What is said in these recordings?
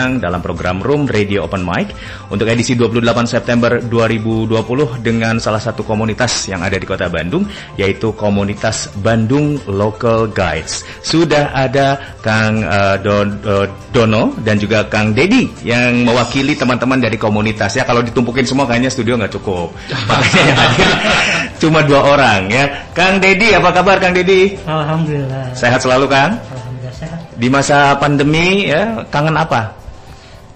berbincang dalam program Room Radio Open Mic untuk edisi 28 September 2020 dengan salah satu komunitas yang ada di Kota Bandung yaitu komunitas Bandung Local Guides. Sudah ada Kang uh, Don, uh, Dono dan juga Kang Dedi yang mewakili teman-teman dari komunitas ya. Kalau ditumpukin semua kayaknya studio nggak cukup. Makanya yang hadir cuma dua orang ya. Kang Dedi, apa kabar Kang Dedi? Alhamdulillah. Sehat selalu Kang? Alhamdulillah sehat. Di masa pandemi ya kangen apa?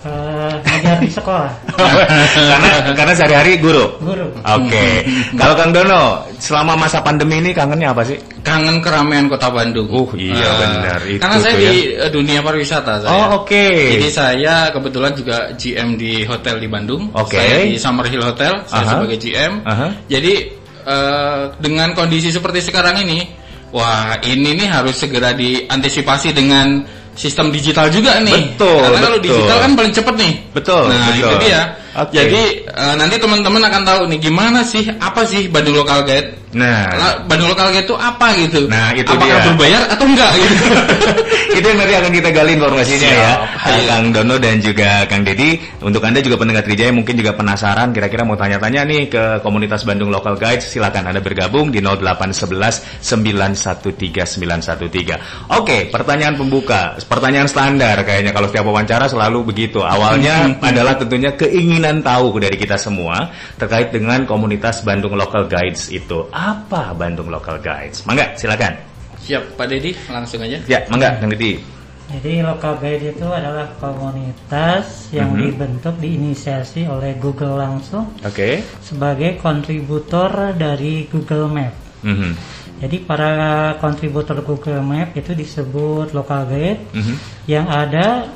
Uh, ngajar di sekolah. karena karena sehari-hari guru. Guru. Oke. Kalau Kang Dono, selama masa pandemi ini kangennya apa sih? Kangen keramaian kota Bandung. Uh, iya Ah, benar. Itu Karena saya tuh ya. di eh, dunia pariwisata saya. Oh, oke. Jadi saya kebetulan juga GM di hotel di Bandung. Oke. Saya di Summer Hill Hotel, saya Aha. sebagai GM. Aha. Jadi eh, dengan kondisi seperti sekarang ini, wah ini nih harus segera diantisipasi dengan sistem digital juga nih. Betul, Karena kalau betul. digital kan paling cepet nih. Betul, Nah betul. itu dia. Oke. Jadi eh, nanti teman-teman akan tahu nih gimana sih apa sih Bandung Local Guide. Nah, Bandung Local Guide itu apa gitu? Nah, itu Apakah dia. berbayar atau enggak gitu? itu yang nanti akan kita gali informasinya Siap. ya. Iya. Kang Dono dan juga Kang Dedi. Untuk Anda juga pendengar Trijaya mungkin juga penasaran kira-kira mau tanya-tanya nih ke komunitas Bandung Local Guides, silakan Anda bergabung di 0811 913 913. Oke, pertanyaan pembuka, pertanyaan standar kayaknya kalau setiap wawancara selalu begitu. Awalnya adalah tentunya keinginan tahu dari kita semua terkait dengan komunitas Bandung Local Guides itu. Apa Bandung Local Guides? Mangga, silakan. Siap, Pak Dedi, langsung aja. Ya, mangga, Kang Dedi. Jadi local guide itu adalah komunitas yang Mhm. dibentuk diinisiasi oleh Google langsung Oke. sebagai kontributor dari Google Map. Mhm. Jadi para kontributor Google Map itu disebut local guide Mhm. yang ada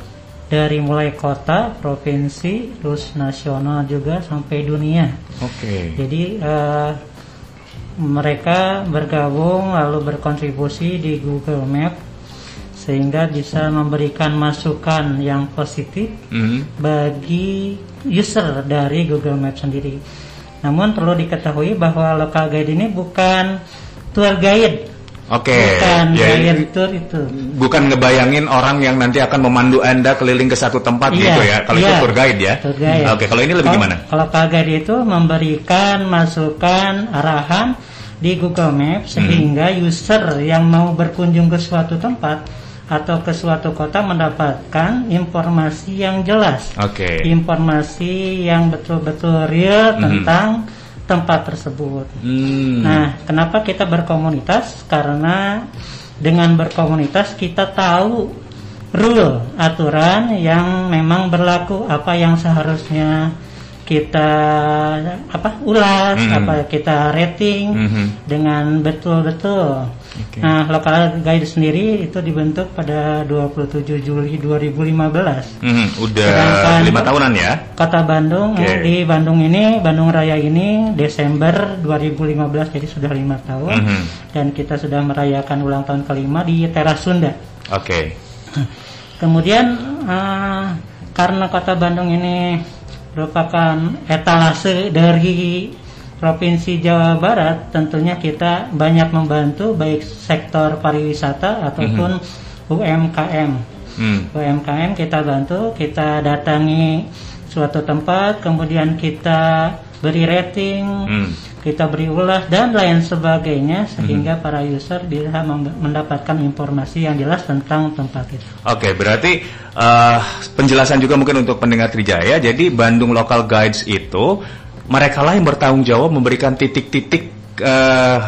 dari mulai kota, provinsi, terus nasional juga sampai dunia. Oke. Jadi eh, mereka bergabung lalu berkontribusi di Google Map sehingga bisa memberikan masukan yang positif Mhm. bagi user dari Google Map sendiri. Namun perlu diketahui bahwa local guide ini bukan tour guide, Oke. bukan Ya, tour itu. bukan ngebayangin orang yang nanti akan memandu Anda keliling ke satu tempat Iya, gitu ya. Kalau iya. itu tour guide ya. Tour guide. Oke, kalau ini lebih Kalau- gimana? Kalau local guide itu memberikan masukan arahan di Google Maps Hmm. sehingga user yang mau berkunjung ke suatu tempat atau ke suatu kota mendapatkan informasi yang jelas, Oke. informasi yang betul-betul real Mhm. tentang tempat tersebut. Hmm. Nah, kenapa kita berkomunitas? Karena dengan berkomunitas kita tahu rule, aturan yang memang berlaku, apa yang seharusnya kita apa ulas, Hmm. apa kita rating Mhm. dengan betul-betul. Oke. Nah, lokal guide sendiri itu dibentuk pada 27 Juli 2015. Mhm, Udah Sedangkan- lima tahunan ya. Kota Bandung eh, di Bandung ini Bandung Raya ini Desember 2015 jadi sudah lima tahun Mhm. dan kita sudah merayakan ulang tahun kelima di Teras Sunda. Oke. Kemudian eh, karena Kota Bandung ini merupakan etalase dari Provinsi Jawa Barat, tentunya kita banyak membantu baik sektor pariwisata ataupun UMKM. Hmm. UMKM kita bantu, kita datangi suatu tempat, kemudian kita beri rating, Hmm. kita beri ulas dan lain sebagainya sehingga para user bisa mendapatkan informasi yang jelas tentang tempat itu. Oke, berarti eh, penjelasan juga mungkin untuk pendengar Trijaya. Jadi Bandung Local Guides itu mereka lah yang bertanggung jawab memberikan titik-titik eh,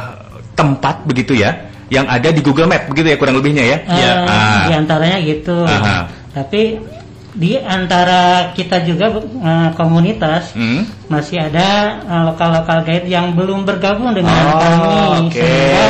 tempat begitu ya yang ada di Google Map begitu ya kurang lebihnya ya. Eh, Ah. Di antaranya gitu. Aha. Tapi di antara kita juga eh, komunitas Hmm. masih ada eh, lokal-lokal guide yang belum bergabung dengan Oh, kami oke. sehingga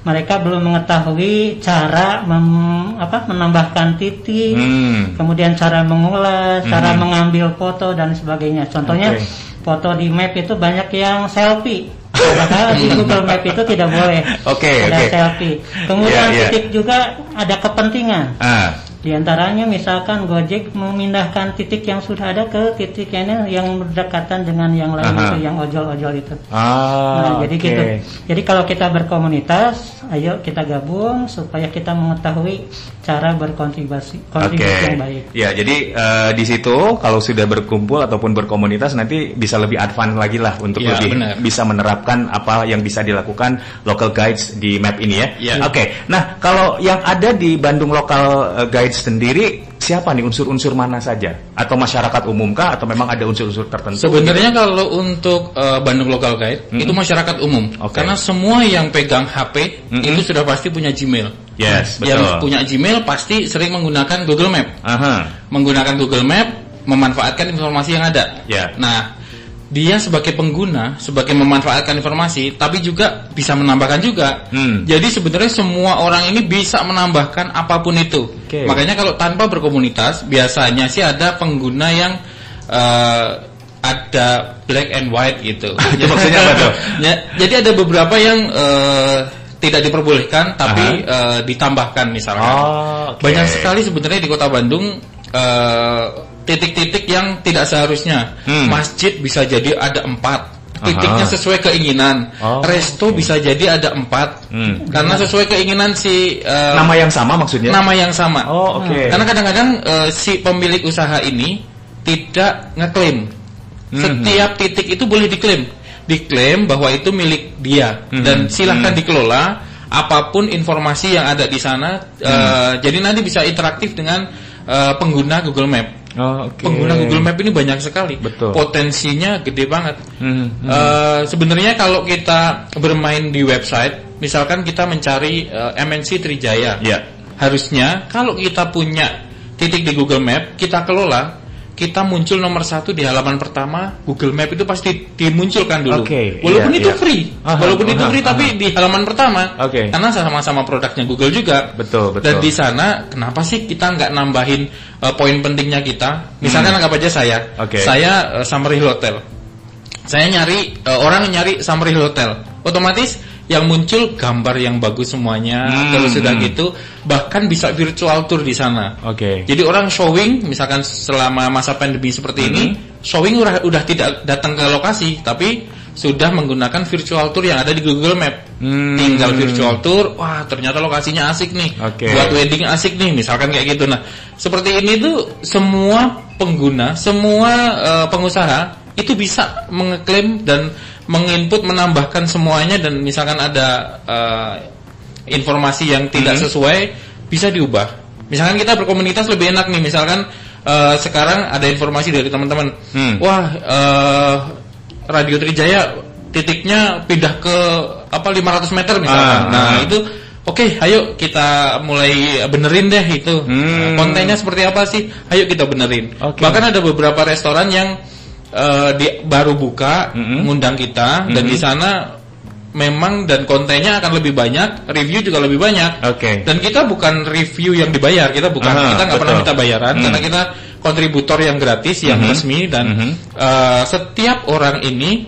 mereka belum mengetahui cara mem- apa, menambahkan titik, Hmm. kemudian cara mengulas, cara Mhm. mengambil foto dan sebagainya. Contohnya Oke. Foto di map itu banyak yang selfie. Padahal di Google Map itu tidak boleh Oke, ada oke. selfie. Kemudian Iya, iya. titik juga ada kepentingan. Ah. Di antaranya misalkan Gojek memindahkan titik yang sudah ada ke titik yang yang berdekatan dengan yang lain Aha. itu, yang ojol-ojol itu. Ah, Nah, jadi gitu. Jadi kalau kita berkomunitas, ayo kita gabung supaya kita mengetahui cara berkontribusi kontribusi yang baik. Ya, jadi eh, di situ kalau sudah berkumpul ataupun berkomunitas nanti bisa lebih advance lagi lah untuk Ya, lebih benar. bisa menerapkan apa yang bisa dilakukan local guides di map ini ya. Ya. Oke. Nah, kalau yang ada di Bandung local eh, sendiri siapa nih unsur-unsur mana saja? Atau masyarakat umum kah atau memang ada unsur-unsur tertentu? Sebenarnya kalau untuk uh, Bandung Local Guide itu masyarakat umum, Oke. karena semua yang pegang HP Mm-mm. itu sudah pasti punya Gmail. Yes, Yang betul. punya Gmail pasti sering menggunakan Google Map. Aha. Menggunakan Google Map memanfaatkan informasi yang ada. Ya. Nah, dia sebagai pengguna, sebagai memanfaatkan informasi, tapi juga bisa menambahkan juga. Hmm. Jadi sebenarnya semua orang ini bisa menambahkan apa pun itu. Oke. Makanya kalau tanpa berkomunitas, biasanya sih ada pengguna yang eh, ada black and white gitu. Itu maksudnya apa tuh? Ya, jadi ada beberapa yang eh, tidak diperbolehkan, tapi eh, ditambahkan misalkan. Oh, oke. Banyak sekali sebenarnya di Kota Bandung titik-titik yang tidak seharusnya. Hmm. Masjid bisa jadi ada empat. Titiknya Aha. sesuai keinginan. Oh, Resto oke. bisa jadi ada empat. Hmm. Karena sesuai keinginan si eh, Nama yang sama maksudnya? nama yang sama. Oh, oke. Karena kadang-kadang eh, si pemilik usaha ini tidak ngeklaim. Mhm. Setiap titik itu boleh diklaim. Diklaim bahwa itu milik dia Mhm. dan silahkan Mhm. dikelola apa pun informasi yang ada di sana. Mhm. eh, jadi nanti bisa interaktif dengan eh, pengguna Google Map. Oh, oke. Pengguna Google Map ini banyak sekali. Betul. Potensinya gede banget. Hmm, hmm. Eh, sebenarnya kalau kita bermain di website, misalkan kita mencari eh, MNC Trijaya, Ya. harusnya kalau kita punya titik di Google Map, kita kelola, kita muncul nomor satu di halaman pertama Google Map itu pasti dimunculkan dulu. Oke, Walaupun iya, itu iya. free, Aha, walaupun itu aha, free, tapi di halaman pertama, Oke. karena sama-sama produknya Google juga. Betul, betul. Dan di sana, kenapa sih kita nggak nambahin eh, poin pentingnya kita? Misalkan anggap aja saya, Hmm. Oke. saya uh, Summerhill Hotel. Saya nyari eh, orang nyari Summerhill Hotel, otomatis yang muncul gambar yang bagus semuanya, Hmm, terus sudah hmm. gitu, bahkan bisa virtual tour di sana. Oke. Jadi orang showing, misalkan selama masa pandemi seperti Hmm. ini, showing udah udah tidak datang ke lokasi, tapi sudah menggunakan virtual tour yang ada di Google Map. Hmm. Tinggal virtual tour, wah ternyata lokasinya asik nih, Oke. buat wedding asik nih, misalkan kayak gitu. Nah, seperti ini tuh semua pengguna, semua eh, pengusaha itu bisa mengeklaim dan menginput, menambahkan semuanya dan misalkan ada eh, informasi yang tidak Hmm. sesuai bisa diubah. Misalkan kita berkomunitas lebih enak nih, misalkan eh, sekarang ada informasi dari teman-teman, Hmm. wah eh, Radio Trijaya titiknya pindah ke apa 500 meter misalkan. Ah, nah ah. itu oke, ayo kita mulai benerin deh itu Hmm. kontennya seperti apa sih? Ayo kita benerin. Oke. Bahkan ada beberapa restoran yang eh, di, baru buka, Mm-mm. ngundang kita dan Mhm. di sana memang dan kontennya akan lebih banyak, review juga lebih banyak. Oke. Dan kita bukan review yang dibayar, kita bukan Aha, kita nggak pernah minta bayaran Hmm. karena kita kontributor yang gratis, yang Mhm. resmi dan Mhm. eh, setiap orang ini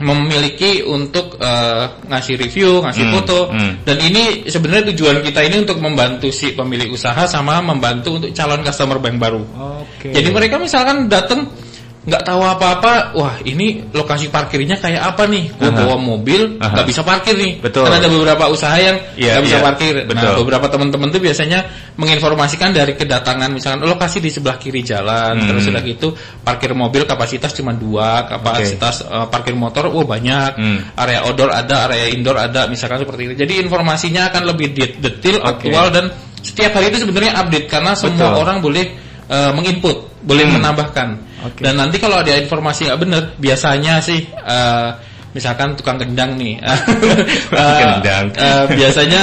memiliki untuk eh, ngasih review, ngasih Hmm, foto hmm. dan ini sebenarnya tujuan kita ini untuk membantu si pemilik usaha sama membantu untuk calon customer bank baru. Oke. Jadi mereka misalkan datang nggak tahu apa-apa, wah ini lokasi parkirnya kayak apa nih? Gue Aha. bawa mobil nggak bisa parkir nih. Betul. Karena ada beberapa usaha yang Iya, nggak bisa iya. parkir. Betul. Nah beberapa teman-teman tuh biasanya menginformasikan dari kedatangan misalkan lokasi di sebelah kiri jalan, Hmm. terus sudah gitu parkir mobil kapasitas cuma dua, kapasitas eh, parkir motor, wah banyak. Hmm. Area outdoor ada, area indoor ada, misalkan seperti itu. Jadi informasinya akan lebih de- detail, Oke. aktual dan setiap hari itu sebenarnya update karena semua Betul. orang boleh eh, menginput, boleh Hmm. menambahkan. Oke. Dan nanti kalau ada informasi nggak benar, biasanya sih eh, misalkan tukang kendang nih, Eh, Kendang. eh, biasanya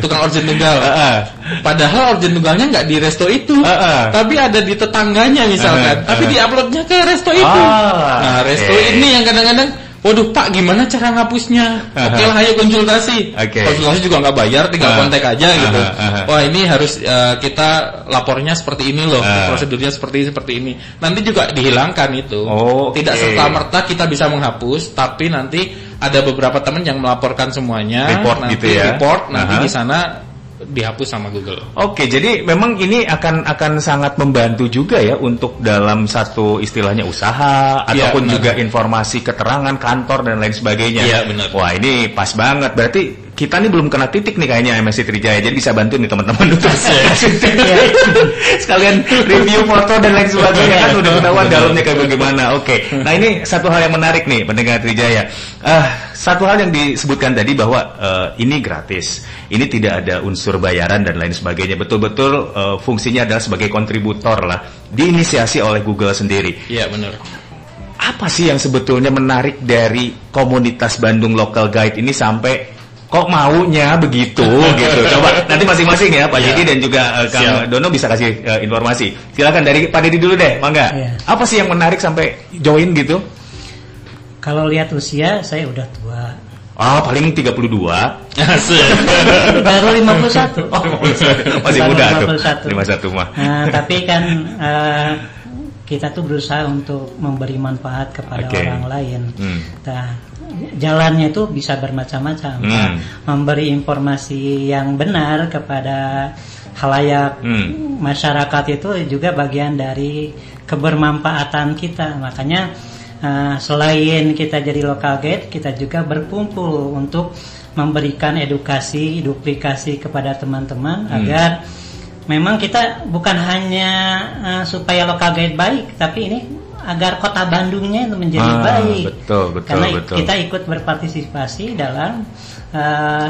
tukang origin tunggal. Ah, ah. Padahal origin tunggalnya nggak di resto itu, Ah, ah. tapi ada di tetangganya misalkan, Ah, ah. tapi diuploadnya ke resto itu. Ah, nah, resto oke. ini yang kadang-kadang Waduh Pak, gimana cara ngapusnya? Oke lah, ayo konsultasi. Oke. Konsultasi juga nggak bayar, tinggal Ah. kontak aja gitu. Ah, ah, ah. Wah ini harus eh, kita lapornya seperti ini loh, Ah. prosedurnya seperti seperti ini. Nanti juga dihilangkan itu. Oh, oke. Tidak serta merta kita bisa menghapus, tapi nanti ada beberapa teman yang melaporkan semuanya. Report nanti gitu ya. Report nanti Aha. di sana dihapus sama Google. Oke, jadi memang ini akan akan sangat membantu juga ya untuk dalam satu istilahnya usaha Iya, ataupun benar. juga informasi keterangan kantor dan lain sebagainya. Iya, benar. Wah, ini pas banget. Berarti kita nih belum kena titik nih kayaknya MSC Trijaya. Jadi bisa bantu nih teman-teman untuk sekalian review foto dan lain sebagainya kan udah ketahuan dalamnya kayak bagaimana. Oke. Nah, ini satu hal yang menarik nih pendengar Trijaya. Ah, satu hal yang disebutkan tadi bahwa eh, ini gratis. Ini tidak ada unsur bayaran dan lain sebagainya. Betul-betul eh, fungsinya adalah sebagai kontributor lah. Diinisiasi oleh Google sendiri. Iya benar. Apa sih yang sebetulnya menarik dari komunitas Bandung Local Guide ini sampai kok maunya begitu gitu. Coba nanti masing-masing ya Pak. Didi dan juga eh, Kang Siap. Dono bisa kasih eh, informasi. Silakan dari Pak Didi dulu deh, Mangga. Iya. Apa sih yang menarik sampai join gitu? Kalau lihat usia, saya udah tua. Ah, paling 32. Asik. Baru 51. Oh, masih Baru muda tuh. 51. 51 mah. Nah, tapi kan eh, kita tuh berusaha untuk memberi manfaat kepada Oke. orang lain. Hmm. Nah, jalannya itu bisa bermacam-macam. Hmm. Nah, memberi informasi yang benar kepada halayak Hmm. masyarakat itu juga bagian dari kebermanfaatan kita. Makanya eh, selain kita jadi local guide, kita juga berkumpul untuk memberikan edukasi, duplikasi kepada teman-teman Hmm. agar memang kita bukan hanya eh, supaya local guide baik, tapi ini agar kota Bandungnya itu menjadi Ah, baik. betul, betul, Karena betul. kita ikut berpartisipasi dalam eh,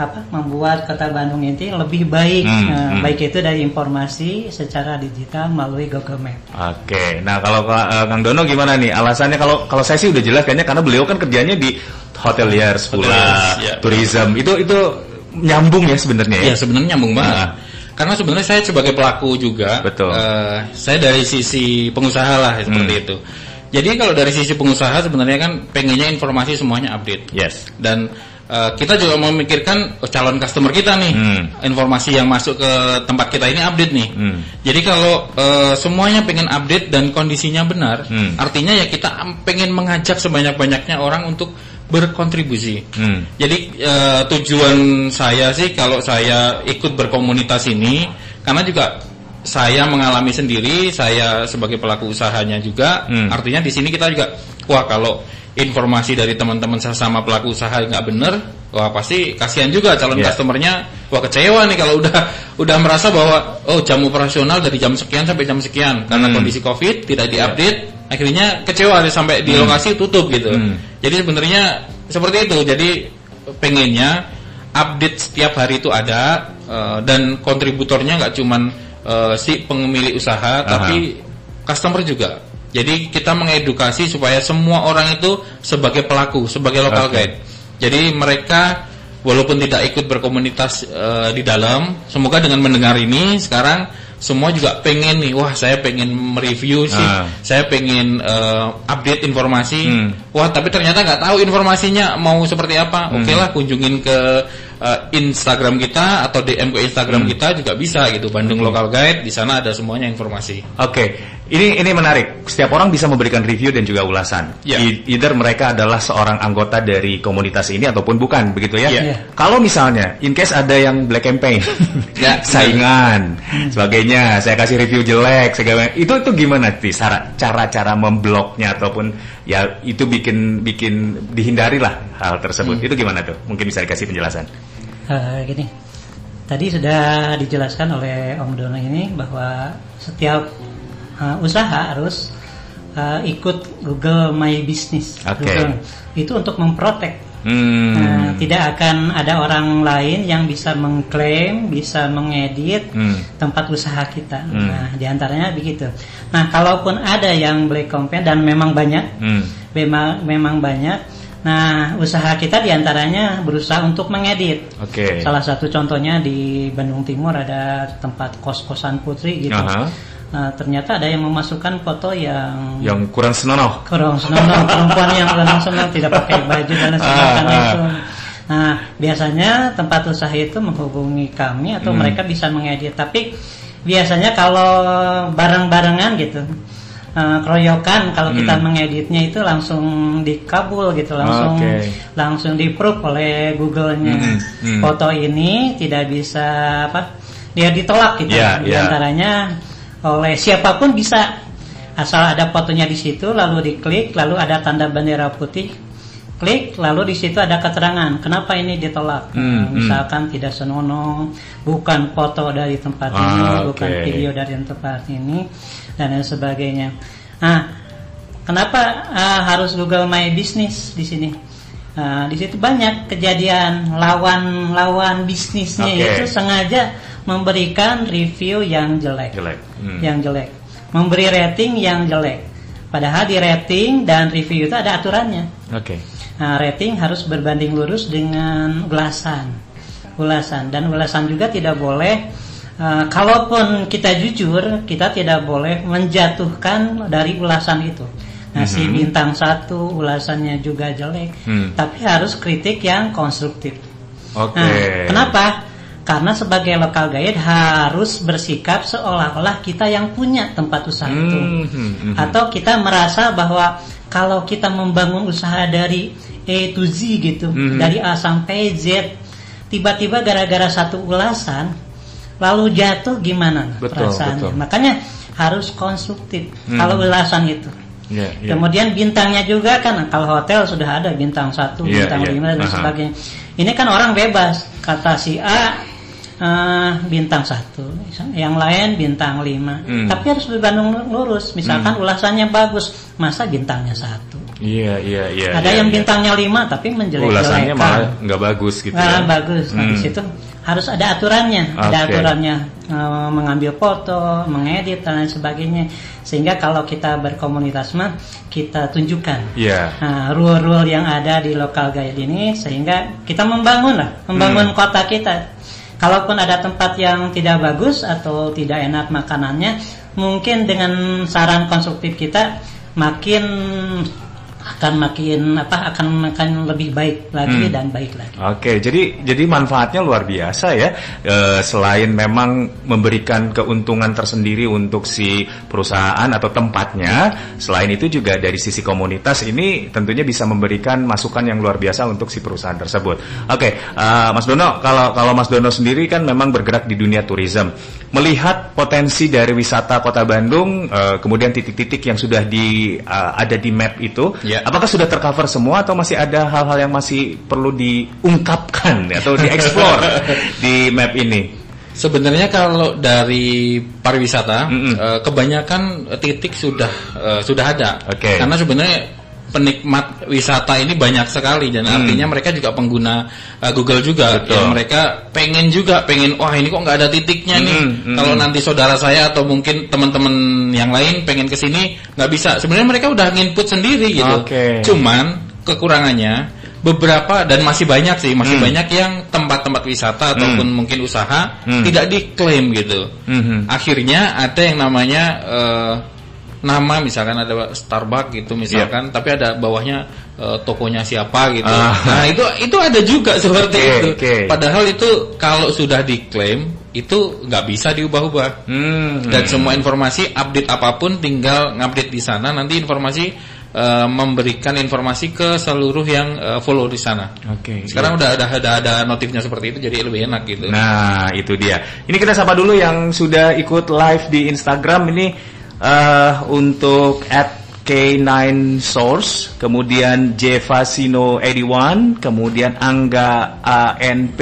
apa membuat kota Bandung ini lebih baik, Hmm, eh, hmm. baik itu dari informasi secara digital melalui Google Map. Oke, nah kalau eh, Kang Dono gimana nih? Alasannya kalau kalau saya sih udah jelas kayaknya karena beliau kan kerjanya di hoteliers pula, Hoteliers, ya. tourism. Itu itu nyambung ya sebenarnya ya. Iya sebenarnya nyambung banget. Nah. Karena sebenarnya saya sebagai pelaku juga, Betul. eh, saya dari sisi pengusaha lah seperti Hmm. itu. Jadi kalau dari sisi pengusaha sebenarnya kan pengennya informasi semuanya update. Yes. Dan eh, kita juga memikirkan oh, calon customer kita nih, Hmm. informasi yang masuk ke tempat kita ini update nih. Hmm. Jadi kalau eh, semuanya pengen update dan kondisinya benar, Hmm. artinya ya kita pengen mengajak sebanyak-banyaknya orang untuk berkontribusi. Hmm. Jadi eh, tujuan saya sih kalau saya ikut berkomunitas ini karena juga saya mengalami sendiri, saya sebagai pelaku usahanya juga. Hmm. Artinya di sini kita juga wah kalau informasi dari teman-teman sesama pelaku usaha nggak bener, wah pasti kasihan juga calon Yeah. customernya. Wah kecewa nih kalau udah udah merasa bahwa oh jam operasional dari jam sekian sampai jam sekian karena Hmm. kondisi covid tidak diupdate, akhirnya kecewa sampai di lokasi tutup gitu. Hmm. Jadi sebenarnya seperti itu. Jadi pengennya update setiap hari itu ada eh, dan kontributornya nggak cuman eh, si pemilik usaha tapi customer juga. Jadi kita mengedukasi supaya semua orang itu sebagai pelaku, sebagai local Oke. guide. Jadi mereka walaupun tidak ikut berkomunitas eh, di dalam, semoga dengan mendengar ini sekarang semua juga pengen nih, wah saya pengen mereview sih, Ah. saya pengen eh, update informasi, Hmm. wah tapi ternyata nggak tahu informasinya mau seperti apa, oke lah kunjungin ke eh, Instagram kita atau DM ke Instagram kita juga bisa gitu, Bandung Local Guide. Di sana ada semuanya informasi. Oke, ini ini menarik. Setiap orang bisa memberikan review dan juga ulasan. Ya. E- Either mereka adalah seorang anggota dari komunitas ini ataupun bukan, begitu ya? Ya. Iya. Kalau misalnya, in case ada yang black campaign, Ya. saingan, sebagainya, saya kasih review jelek, segala itu itu gimana sih cara cara membloknya ataupun ya itu bikin bikin dihindari lah hal tersebut. Hmm. Itu gimana tuh? Mungkin bisa dikasih penjelasan. Eh, gini, tadi sudah dijelaskan oleh Om Dono ini bahwa setiap eh, usaha harus eh, ikut Google My Business. Oke. Google. Itu untuk memprotek. Hmm. Nah, tidak akan ada orang lain yang bisa mengklaim, bisa mengedit Hmm. tempat usaha kita. Hmm. Nah, di antaranya begitu. Nah, kalaupun ada yang black campaign dan memang banyak, Hmm. memang memang banyak. Nah, usaha kita di antaranya berusaha untuk mengedit. Oke. Salah satu contohnya di Bandung Timur ada tempat kos-kosan putri gitu. Aha. Nah, ternyata ada yang memasukkan foto yang Yang kurang senonoh. kurang senang perempuan yang kurang senang tidak pakai baju dan sebagainya Ah, ah. itu. Nah, biasanya tempat usaha itu menghubungi kami atau Hmm. mereka bisa mengedit. Tapi biasanya kalau bareng-barengan gitu, eh, keroyokan kalau kita Hmm. mengeditnya itu langsung dikabul gitu langsung Oke. langsung di approve oleh Google-nya Hmm, hmm. foto ini tidak bisa apa dia ditolak gitu Ya, di ya. Oleh siapa pun bisa. Asal ada fotonya di situ lalu diklik lalu ada tanda bendera putih. Klik lalu di situ ada keterangan kenapa ini ditolak? Hmm, Nah, misalkan tidak senonoh bukan foto dari tempat Ah, ini oke. bukan video dari tempat ini dan lain sebagainya. Nah kenapa ah, harus Google My Business di sini Nah, di situ banyak kejadian lawan-lawan bisnisnya Oke. itu sengaja memberikan review yang jelek, Jelek. Hmm. yang jelek, memberi rating yang jelek. Padahal di rating dan review itu ada aturannya. Oke. Nah, rating harus berbanding lurus dengan ulasan, ulasan dan ulasan juga tidak boleh. eh, kalaupun kita jujur, kita tidak boleh menjatuhkan dari ulasan itu. Si Mhm. bintang satu ulasannya juga jelek, Hmm. tapi harus kritik yang konstruktif. Oke. Nah, kenapa? Karena sebagai local guide harus bersikap seolah-olah kita yang punya tempat usaha itu. Hmm, hmm, hmm. Atau kita merasa bahwa kalau kita membangun usaha dari A to Z gitu, Mhm. dari A sampai Z, tiba-tiba gara-gara satu ulasan lalu jatuh gimana Betul, perasaannya? betul. Makanya harus konstruktif Hmm. kalau ulasan itu. Ya, ya. Kemudian bintangnya juga kan kalau hotel sudah ada bintang satu, Iya, bintang iya. lima dan Aha. sebagainya. Ini kan orang bebas kata si A eh, bintang satu, yang lain bintang lima. Hmm. Tapi harus berbanding lurus. Misalkan ulasannya bagus, masa bintangnya satu. Iya, iya, iya. ada iya, yang iya. bintangnya lima tapi ulasannya menjelek-jelekan. malah nggak bagus gitu Nah, ya. bagus. Nah, di Hmm. situ harus ada aturannya, ada Oke. aturannya eh, mengambil foto, mengedit dan lain sebagainya. Sehingga kalau kita berkomunitas mah kita tunjukkan Iya. Nah, rule-rule yang ada di local guide ini sehingga kita membangun lah, membangun Hmm. kota kita. Kalaupun ada tempat yang tidak bagus atau tidak enak makanannya, mungkin dengan saran konstruktif kita makin akan makin apa akan akan lebih baik lagi Hmm. dan baik lagi. Oke, jadi jadi manfaatnya luar biasa ya. E, selain memang memberikan keuntungan tersendiri untuk si perusahaan atau tempatnya, selain itu juga dari sisi komunitas ini tentunya bisa memberikan masukan yang luar biasa untuk si perusahaan tersebut. Oke, eh, Mas Dono, kalau kalau Mas Dono sendiri kan memang bergerak di dunia tourism, melihat potensi dari wisata Kota Bandung, eh, kemudian titik-titik yang sudah di eh, ada di map itu, Ya. apakah sudah tercover semua atau masih ada hal-hal yang masih perlu diungkapkan atau dieksplor di map ini? Sebenarnya kalau dari pariwisata, Mm-mm. eh, kebanyakan titik sudah eh, sudah ada. Oke. Karena sebenarnya penikmat wisata ini banyak sekali dan Hmm. artinya mereka juga pengguna eh, Google juga. Betul. Ya, mereka pengen juga pengen wah ini kok nggak ada titiknya nih. Mm-mm, mm-mm. Kalau nanti saudara saya atau mungkin teman-teman yang lain pengen ke sini nggak bisa. Sebenarnya mereka udah nginput sendiri gitu. Oke. Cuman kekurangannya beberapa dan masih banyak sih masih Hmm. banyak yang tempat-tempat wisata ataupun mungkin usaha Hmm. tidak diklaim gitu. Mhm. Akhirnya ada yang namanya eh, nama misalkan ada Starbucks gitu misalkan, tapi ada bawahnya eh, tokonya siapa gitu. Ah. Nah itu itu ada juga seperti Oke, itu. oke. Padahal itu kalau sudah diklaim itu nggak bisa diubah-ubah. Hmm. Dan semua informasi update apa pun tinggal ngupdate di sana nanti informasi eh, memberikan informasi ke seluruh yang eh, follow di sana. Oke. Sekarang udah ada ada ada notifnya seperti itu jadi lebih enak gitu. Nah, itu dia. Ini kita sapa dulu yang sudah ikut live di Instagram ini eh untuk at K9 Source, kemudian Jevasino81, kemudian Angga ANP,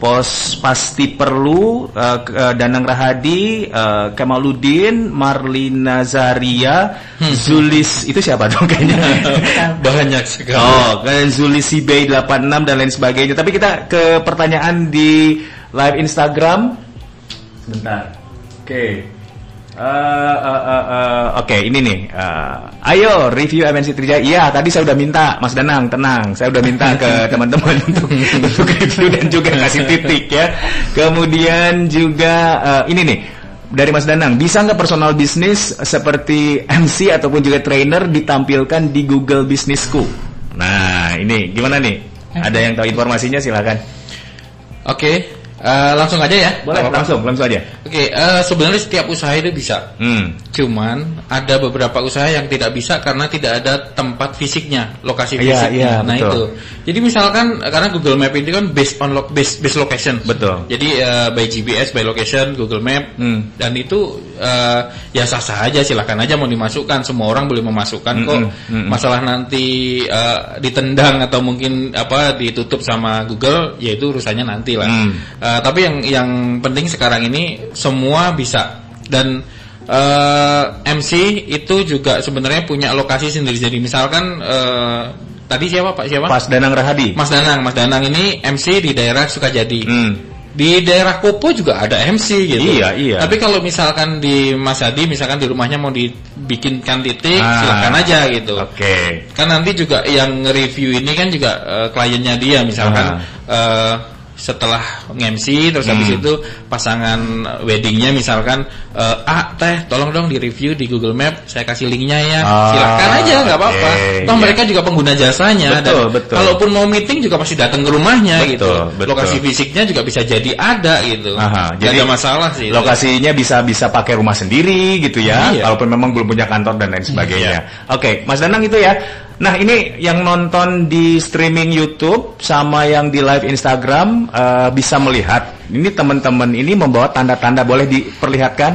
Pos Pasti Perlu, eh, Danang Rahadi, eh, Kamaludin, Marlina Zaria, Zulis, itu siapa dong kayaknya? Banyak sekali. Oh, kan Zulis Bay 86 dan lain sebagainya. Tapi kita ke pertanyaan di live Instagram. Bentar. Oke. Eh, Oke, ini nih. Eh, ayo review MNC Trijaya. Iya, tadi saya udah minta, Mas Danang, tenang. Saya udah minta ke teman-teman untuk untuk review dan juga kasih titik ya. Kemudian juga eh, ini nih dari Mas Danang, bisa nggak personal bisnis seperti MC ataupun juga trainer ditampilkan di Google Business School? Nah, ini gimana nih? Ada yang tahu informasinya silakan. Oke, eh, langsung aja ya. Boleh langsung, langsung aja. Oke, eh, sebenarnya setiap usaha itu bisa. Hmm. Cuman ada beberapa usaha yang tidak bisa karena tidak ada tempat fisiknya, lokasi Iya, fisiknya. iya, nah betul. itu. Jadi misalkan karena Google Map ini kan based on lo, based, based location. Betul. Jadi eh, by GPS, by location, Google Map Hmm. dan itu eh, ya sah-sah aja silahkan aja mau dimasukkan. Semua orang boleh memasukkan kok. Mm-mm, mm-mm. Masalah nanti eh, ditendang atau mungkin apa ditutup sama Google, ya itu urusannya nanti lah. Hmm. Eh, tapi yang yang penting sekarang ini semua bisa dan eh, MC itu juga sebenarnya punya lokasi sendiri. Jadi misalkan eh, tadi siapa Pak siapa? Pas Danang Rahadi. Mas Danang. Mas Danang ini MC di daerah Sukajadi. Hmm. Di daerah Kopo juga ada MC gitu. Iya, iya. Tapi kalau misalkan di Mas Adi, misalkan di rumahnya mau dibikinkan titik, Ah. silakan aja gitu. Oke. Kan nanti juga yang nge-review ini kan juga eh, kliennya dia misalkan eh, setelah nge-MC terus habis Hmm. itu pasangan weddingnya misalkan eh, ah teh tolong dong di review di Google Map saya kasih linknya ya Ah, silakan aja nggak apa-apa oke, toh iya. mereka juga pengguna jasanya Betul, dan betul. kalaupun mau meeting juga pasti datang ke rumahnya Betul, gitu betul. lokasi fisiknya juga bisa jadi ada gitu Aha, Nggak ada masalah sih itu. Lokasinya bisa bisa pakai rumah sendiri gitu ya, Iya. walaupun memang belum punya kantor dan lain sebagainya. Oke, Mas Danang itu ya. Nah ini yang nonton di streaming YouTube sama yang di live Instagram eh, bisa melihat. Ini teman-teman ini membawa tanda-tanda boleh diperlihatkan,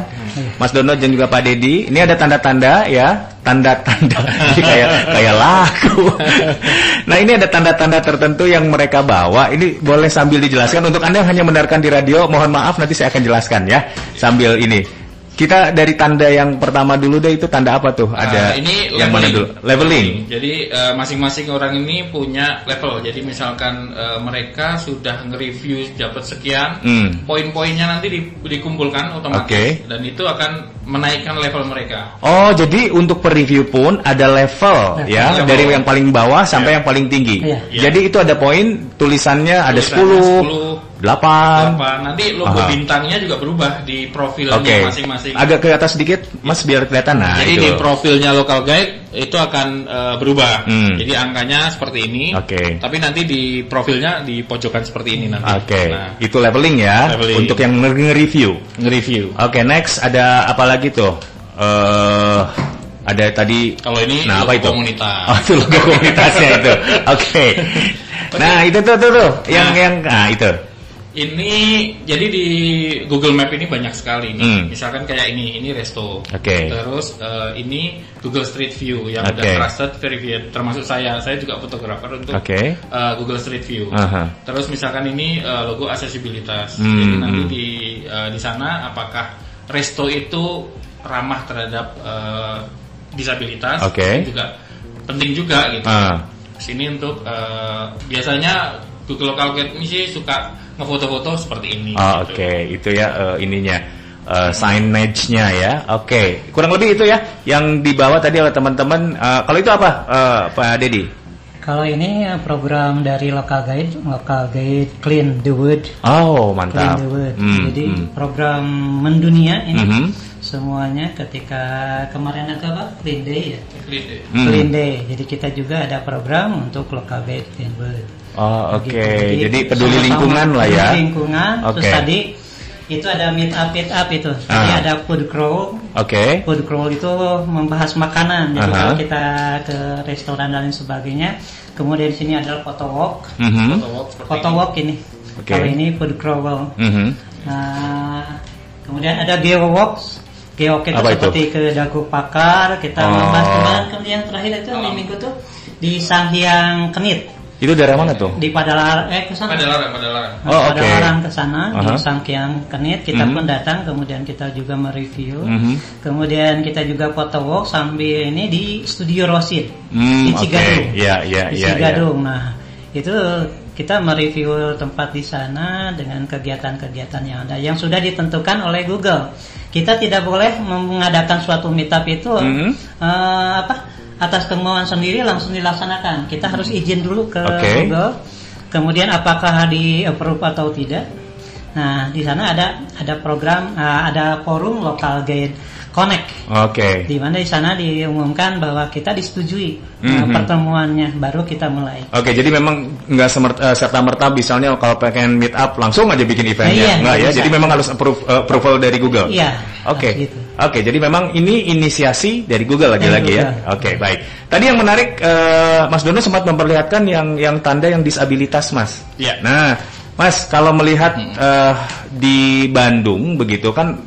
Mas Dono dan juga Pak Dedi. Ini ada tanda-tanda ya, tanda-tanda kayak kayak laku. nah ini ada tanda-tanda tertentu yang mereka bawa. Ini boleh sambil dijelaskan untuk anda yang hanya mendengarkan di radio. Mohon maaf nanti saya akan jelaskan ya sambil ini. Kita dari tanda yang pertama dulu deh itu tanda apa tuh? Nah, Ada ini yang mana dulu? Leveling. Jadi eh, masing-masing orang ini punya level. Jadi misalkan eh, mereka sudah nge-review dapat sekian, Hmm. poin-poinnya nanti di- dikumpulkan otomatis Oke. dan itu akan menaikkan level mereka. Oh, jadi untuk per-review pun ada level Level. ya, Level. dari yang paling bawah sampai Iya. yang paling tinggi. Iya. Iya. Jadi itu ada poin tulisannya ada Tulisannya 10, 8. Apa nanti logo Aha. bintangnya juga berubah di profilnya Oke. masing-masing. Agak ke atas sedikit, Mas biar kelihatan. Nah, Jadi itu. di profilnya local guide itu akan eh, berubah. Hmm. Jadi angkanya seperti ini. Oke. Tapi nanti di profilnya di pojokan seperti ini nanti. Oke, Nah, itu leveling ya Leveling. untuk yang nge-review. nge-review. Oke, next ada apa lagi tuh? Eh ada tadi Kalau ini nah, logo apa itu? komunitas. Oh, itu logo komunitasnya itu. Oke. Nah, itu tuh tuh tuh yang Nah. yang nah itu. Ini jadi di Google Map ini banyak sekali nih. Hmm. Misalkan kayak ini, ini resto. Oke. Terus eh, ini Google Street View yang Oke. udah trusted, verified. Termasuk saya, saya juga fotografer untuk Oke. eh, Google Street View. Aha. Terus misalkan ini eh, logo aksesibilitas. Hmm, Jadi nanti hmm. di eh, di sana apakah resto itu ramah terhadap eh, disabilitas? Oke. Itu juga penting juga gitu. Ah. Sini untuk eh, biasanya Google Local Guide ini sih suka ngefoto-foto seperti ini. Oh, gitu. Oke, itu ya eh, ininya eh, signage-nya ya. Oke, kurang lebih itu ya yang dibawa tadi oleh teman-teman. Eh, kalau itu apa, eh, Pak Dedi? Kalau ini program dari local guide, local guide clean the wood, Oh, clean mantap. the wood. Hmm, Jadi hmm. program mendunia ini Mhm. semuanya ketika kemarin ada apa? Clean day ya. Clean deh. Hmm. Clean day. Jadi kita juga ada program untuk local guide clean wood. Oh, oke. Gitu. Jadi peduli sama-sama lingkungan lah ya. Peduli lingkungan. Terus Oke. tadi itu ada meet up meet up itu. Jadi Ah. ada food crawl. Oke. Food crawl itu membahas makanan. Jadi Aha. kalau kita ke restoran dan lain sebagainya. Kemudian di sini adalah photo walk. Walk seperti Photo ini. walk ini. Oke. Kalau ini food crawl. Mhm. Nah, kemudian ada geowalks. Geowalk itu Apa itu? seperti ke Dagu Pakar. Kita Oh. membahas kemarin kemudian yang terakhir itu di minggu tuh di Sanghyang Kenit Itu daerah mana tuh? di Padalarang eh ke sana. Padalarang, Padalarang. Oh, oke. Padalarang ke sana di Aha. Sanghyang Kenit kita Mhm. pun datang kemudian kita juga mereview. Mhm. Kemudian kita juga foto walk sambil ini di Studio Rosin Hmm, di oke. Cigadung. Iya, iya, di iya, Cigadung. Nah, itu kita mereview tempat di sana dengan kegiatan-kegiatan yang ada yang sudah ditentukan oleh Google. Kita tidak boleh mengadakan suatu meetup itu Mhm. eh, apa atas kemauan sendiri langsung dilaksanakan. Kita harus izin dulu ke Oke. Google. Kemudian apakah di approve atau tidak. Nah, di sana ada ada program eh, ada forum local guide connect. Oke. Di mana di sana diumumkan bahwa kita disetujui uh, Mhm. pertemuannya, baru kita mulai. Oke, jadi memang nggak eh, serta merta misalnya kalau pengen meet up langsung aja bikin eventnya, Iya, nggak ya? bisa. Jadi memang harus approve, eh, approval dari Google. Iya. Oke, harus gitu. oke. Jadi memang ini inisiasi dari Google lagi-lagi ya. Oke, baik. Tadi yang menarik, eh, Mas Dono sempat memperlihatkan yang yang tanda yang disabilitas, Mas. Iya. Nah, Mas, kalau melihat eh, di Bandung begitu kan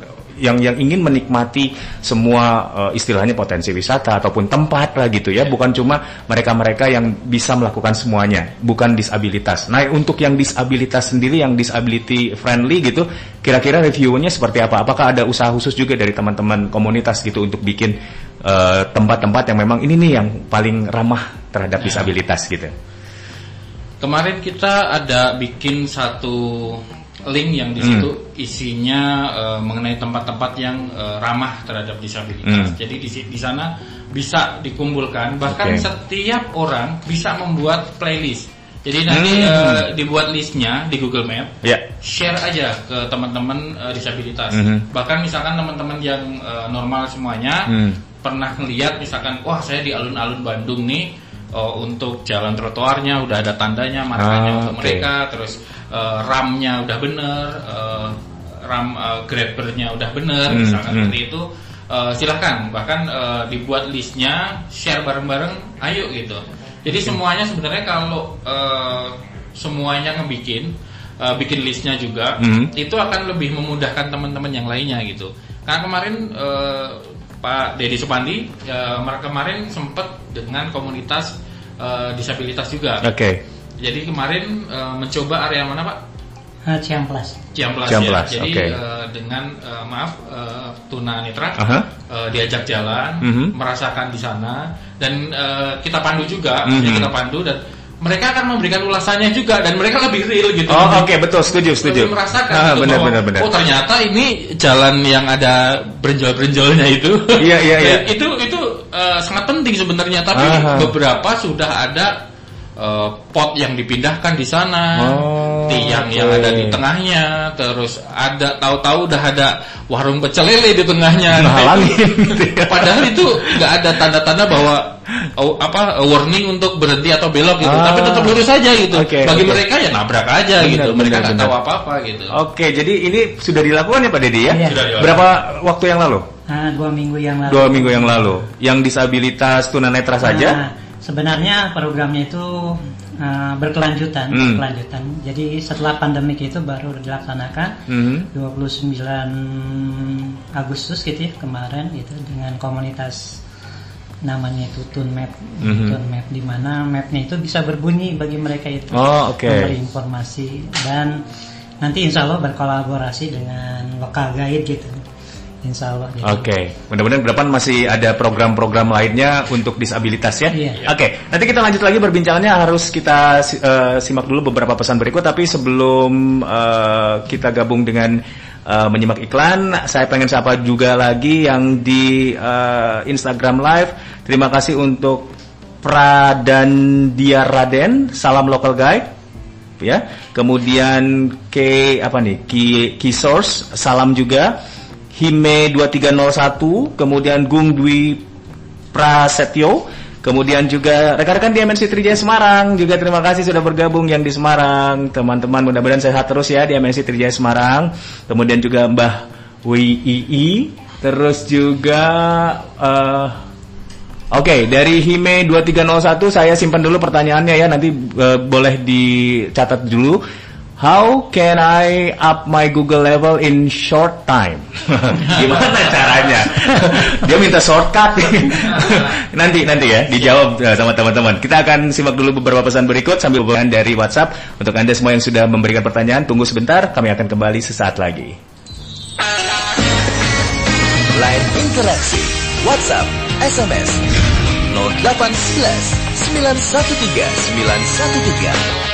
yang yang ingin menikmati semua eh, istilahnya potensi wisata ataupun tempat lah gitu ya, bukan cuma mereka-mereka yang bisa melakukan semuanya, bukan disabilitas. Nah, untuk yang disabilitas sendiri yang disability friendly gitu, kira-kira reviewnya seperti apa? Apakah ada usaha khusus juga dari teman-teman komunitas gitu untuk bikin eh, tempat-tempat yang memang ini nih yang paling ramah terhadap disabilitas gitu? Kemarin kita ada bikin satu link yang di situ isinya eh, mengenai tempat-tempat yang eh, ramah terhadap disabilitas. Hmm. Jadi di di sana bisa dikumpulkan bahkan Oke. setiap orang bisa membuat playlist. Jadi nanti Hmm. eh, dibuat listnya di Google Map Ya. share aja ke teman-teman eh, disabilitas. Mhm. Bahkan misalkan teman-teman yang eh, normal semuanya Hmm. pernah ngeliat misalkan wah saya di alun-alun Bandung nih oh, untuk jalan trotoarnya udah ada tandanya markanya Ah, untuk oke. mereka terus eh, ramnya udah bener eh, ram eh, grabbernya udah bener Hmm, misalkan hmm. seperti itu eh, silahkan bahkan eh, dibuat listnya share bareng-bareng ayo gitu jadi semuanya sebenarnya kalau eh, semuanya ngebikin eh, bikin listnya juga Hmm. itu akan lebih memudahkan teman-teman yang lainnya gitu karena kemarin eh, Pak Dedi Supandi mereka kemarin sempat dengan komunitas eh, disabilitas juga Oke. Jadi kemarin eh, mencoba area mana Pak Uh, Ciamplas. Ciamplas, Ciamplas, ya. Jadi oke. eh, dengan eh, maaf eh, tuna netra Aha. eh, diajak jalan, Mhm. merasakan di sana dan eh, kita pandu juga, Mhm. jadi kita pandu dan mereka akan memberikan ulasannya juga dan mereka lebih real gitu. Oh, oke, betul, setuju, setuju. Lebih merasakan Ah, gitu benar, bahwa, benar, benar. Oh ternyata ini jalan yang ada berenjol-berenjolnya itu. Iya, iya, iya. itu itu eh, sangat penting sebenarnya. Tapi Aha. beberapa sudah ada eh, pot yang dipindahkan di sana, Oh, tiang yang oke. ada di tengahnya, terus ada tahu-tahu udah ada warung pecel lele di tengahnya. Nah, gitu ya. Padahal itu nggak ada tanda-tanda bahwa oh, apa warning untuk berhenti atau belok gitu, Ah. tapi tetap lurus aja gitu. Oke, Bagi oke. mereka ya nabrak aja Benar, gitu. Mereka nggak tahu apa-apa gitu. Oke, jadi ini sudah dilakukan ya Pak Dedi ya? Iya. Sudah dilakukan. Berapa waktu yang lalu? Uh, dua minggu yang lalu. Dua minggu yang lalu. Yang disabilitas tunanetra saja? Sebenarnya programnya itu uh, berkelanjutan, Hmm. berkelanjutan. Jadi setelah pandemik itu baru dilaksanakan Mhm. 29 Agustus gitu ya kemarin gitu dengan komunitas namanya itu Tunmap, Mhm. Tunmap di mana mapnya itu bisa berbunyi bagi mereka itu Oh, oke. memberi informasi dan nanti insya Allah berkolaborasi dengan lokal guide gitu, insya Allah. gitu. Oke, mudah-mudahan ke depan masih ada program-program lainnya untuk disabilitas ya. Iya. Oke, nanti kita lanjut lagi perbincangannya harus kita eh, simak dulu beberapa pesan berikut. Tapi sebelum eh, kita gabung dengan eh, menyimak iklan, saya pengen sapa juga lagi yang di eh, Instagram Live. Terima kasih untuk Pradandia Raden, salam local guide ya. Kemudian K apa nih? Ki, Ki Source, salam juga. Hime 2301, kemudian Gung Dwi Prasetyo, kemudian juga rekan-rekan di MNC Trijaya Semarang juga terima kasih sudah bergabung yang di Semarang. Teman-teman mudah-mudahan sehat terus ya di MNC Trijaya Semarang. Kemudian juga Mbah WII, terus juga eh, Oke, dari Hime 2301 saya simpan dulu pertanyaannya ya, nanti eh, boleh dicatat dulu. How can I up my Google level in short time? Gimana caranya? Dia minta shortcut. nanti nanti ya dijawab eh, sama teman-teman. Kita akan simak dulu beberapa pesan berikut sambil hubungan dari WhatsApp untuk Anda semua yang sudah memberikan pertanyaan. Tunggu sebentar, kami akan kembali sesaat lagi. Line interaksi WhatsApp SMS 0811 913 913